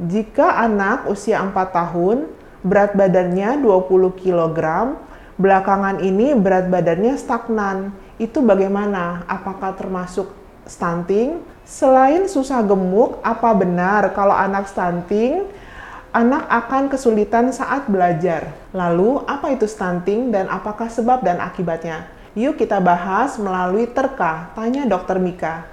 Jika anak usia 4 tahun, berat badannya 20 kg, belakangan ini berat badannya stagnan. Itu bagaimana? Apakah termasuk stunting? Selain susah gemuk, apa benar kalau anak stunting, anak akan kesulitan saat belajar? Lalu, apa itu stunting dan apakah sebab dan akibatnya? Yuk kita bahas melalui terka, tanya dokter Mika.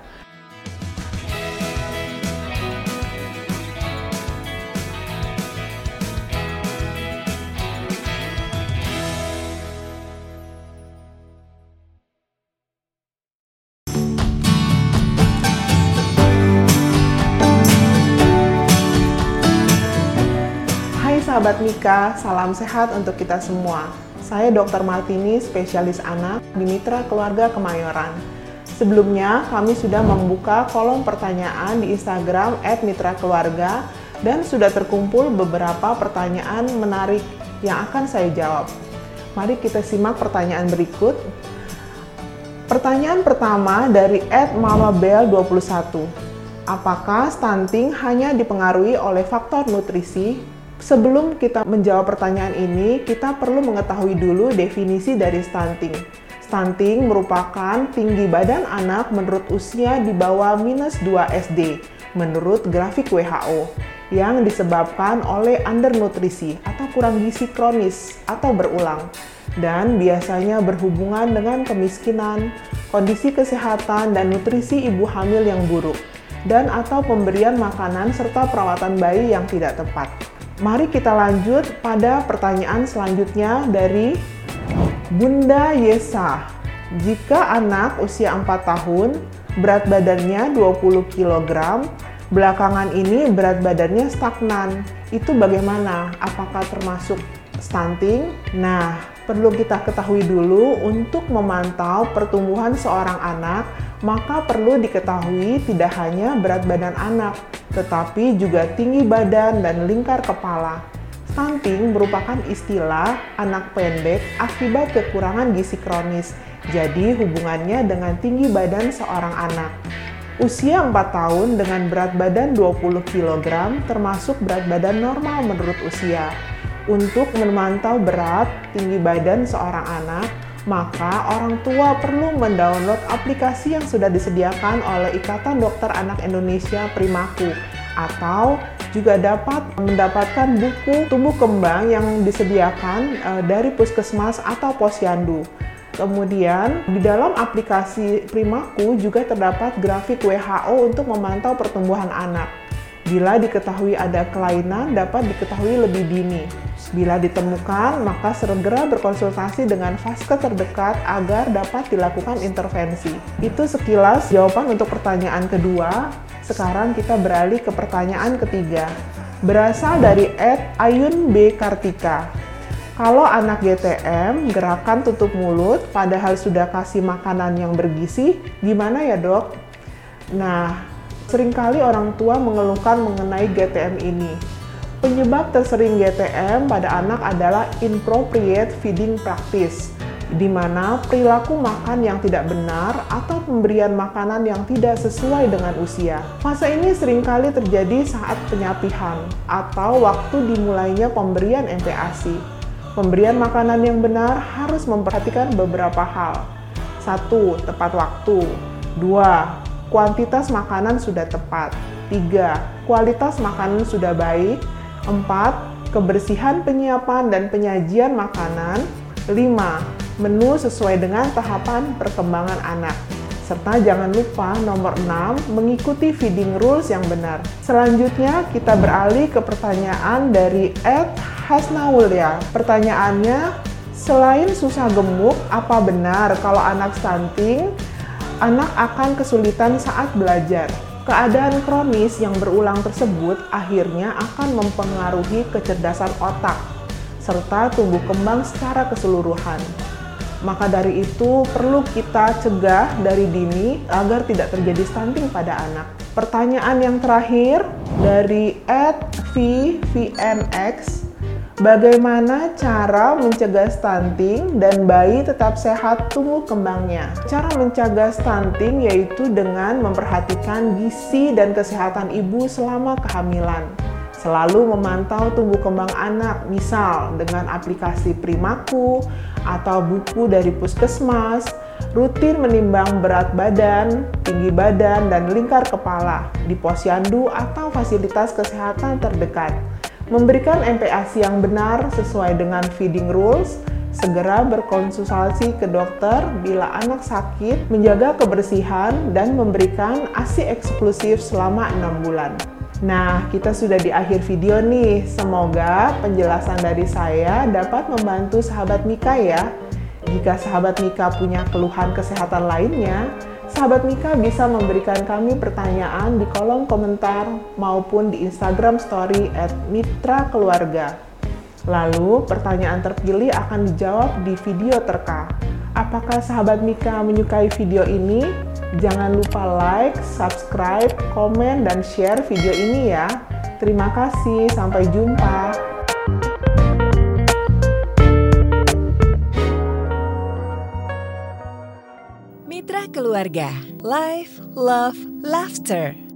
Sahabat Mika, salam sehat untuk kita semua. Saya Dr. Martini, spesialis anak di Mitra Keluarga Kemayoran. Sebelumnya, kami sudah membuka kolom pertanyaan di Instagram @mitra_keluarga dan sudah terkumpul beberapa pertanyaan menarik yang akan saya jawab. Mari kita simak pertanyaan berikut. Pertanyaan pertama dari @mamabel21. Apakah stunting hanya dipengaruhi oleh faktor nutrisi Sebelum kita menjawab pertanyaan ini, kita perlu mengetahui dulu definisi dari stunting. Stunting merupakan tinggi badan anak menurut usia di bawah minus 2 SD menurut grafik WHO yang disebabkan oleh undernutrisi atau kurang gizi kronis atau berulang dan biasanya berhubungan dengan kemiskinan, kondisi kesehatan dan nutrisi ibu hamil yang buruk dan atau pemberian makanan serta perawatan bayi yang tidak tepat. Mari kita lanjut pada pertanyaan selanjutnya dari Bunda Yesa. Jika anak usia 4 tahun, berat badannya 20 kg, belakangan ini berat badannya stagnan. Itu bagaimana? Apakah termasuk stunting? Nah, perlu kita ketahui dulu untuk memantau pertumbuhan seorang anak, maka perlu diketahui tidak hanya berat badan anak, tetapi juga tinggi badan dan lingkar kepala. Stunting merupakan istilah anak pendek akibat kekurangan gizi kronis, jadi hubungannya dengan tinggi badan seorang anak. Usia 4 tahun dengan berat badan 20 kg termasuk berat badan normal menurut usia. Untuk memantau berat tinggi badan seorang anak, maka orang tua perlu mendownload aplikasi yang sudah disediakan oleh Ikatan Dokter Anak Indonesia Primaku atau juga dapat mendapatkan buku tumbuh kembang yang disediakan uh, dari puskesmas atau posyandu. Kemudian di dalam aplikasi Primaku juga terdapat grafik WHO untuk memantau pertumbuhan anak. Bila diketahui ada kelainan dapat diketahui lebih dini. Bila ditemukan, maka segera berkonsultasi dengan vaskes terdekat agar dapat dilakukan intervensi. Itu sekilas jawaban untuk pertanyaan kedua. Sekarang kita beralih ke pertanyaan ketiga. Berasal dari Ed Ayun B. Kartika. Kalau anak GTM, gerakan tutup mulut, padahal sudah kasih makanan yang bergizi, gimana ya dok? Nah, sering kali orang tua mengeluhkan mengenai GTM ini Penyebab tersering GTM pada anak adalah inappropriate feeding practice, di mana perilaku makan yang tidak benar atau pemberian makanan yang tidak sesuai dengan usia. Fase ini sering kali terjadi saat penyapihan atau waktu dimulainya pemberian MPASI. Pemberian makanan yang benar harus memperhatikan beberapa hal. Satu, tepat waktu. Dua, kuantitas makanan sudah tepat. Tiga, kualitas makanan sudah baik 4. Kebersihan penyiapan dan penyajian makanan. 5. Menu sesuai dengan tahapan perkembangan anak. Serta jangan lupa nomor 6, mengikuti feeding rules yang benar. Selanjutnya kita beralih ke pertanyaan dari Ed Hasnaulya. Pertanyaannya, selain susah gemuk, apa benar kalau anak stunting, anak akan kesulitan saat belajar? Keadaan kronis yang berulang tersebut akhirnya akan mempengaruhi kecerdasan otak serta tumbuh kembang secara keseluruhan. Maka dari itu perlu kita cegah dari dini agar tidak terjadi stunting pada anak. Pertanyaan yang terakhir dari @vvnx Bagaimana cara mencegah stunting dan bayi tetap sehat tumbuh kembangnya? Cara mencegah stunting yaitu dengan memperhatikan gizi dan kesehatan ibu selama kehamilan. Selalu memantau tumbuh kembang anak, misal dengan aplikasi Primaku atau buku dari puskesmas, rutin menimbang berat badan, tinggi badan, dan lingkar kepala di posyandu atau fasilitas kesehatan terdekat. Memberikan MPASI yang benar sesuai dengan feeding rules, segera berkonsultasi ke dokter bila anak sakit, menjaga kebersihan, dan memberikan ASI eksklusif selama 6 bulan. Nah, kita sudah di akhir video nih. Semoga penjelasan dari saya dapat membantu sahabat Mika ya. Jika sahabat Mika punya keluhan kesehatan lainnya, sahabat Mika bisa memberikan kami pertanyaan di kolom komentar maupun di Instagram story at Mitra Keluarga. Lalu, pertanyaan terpilih akan dijawab di video terka. Apakah sahabat Mika menyukai video ini? Jangan lupa like, subscribe, komen, dan share video ini ya. Terima kasih, sampai jumpa. Mitra Keluarga, Life, Love, Laughter.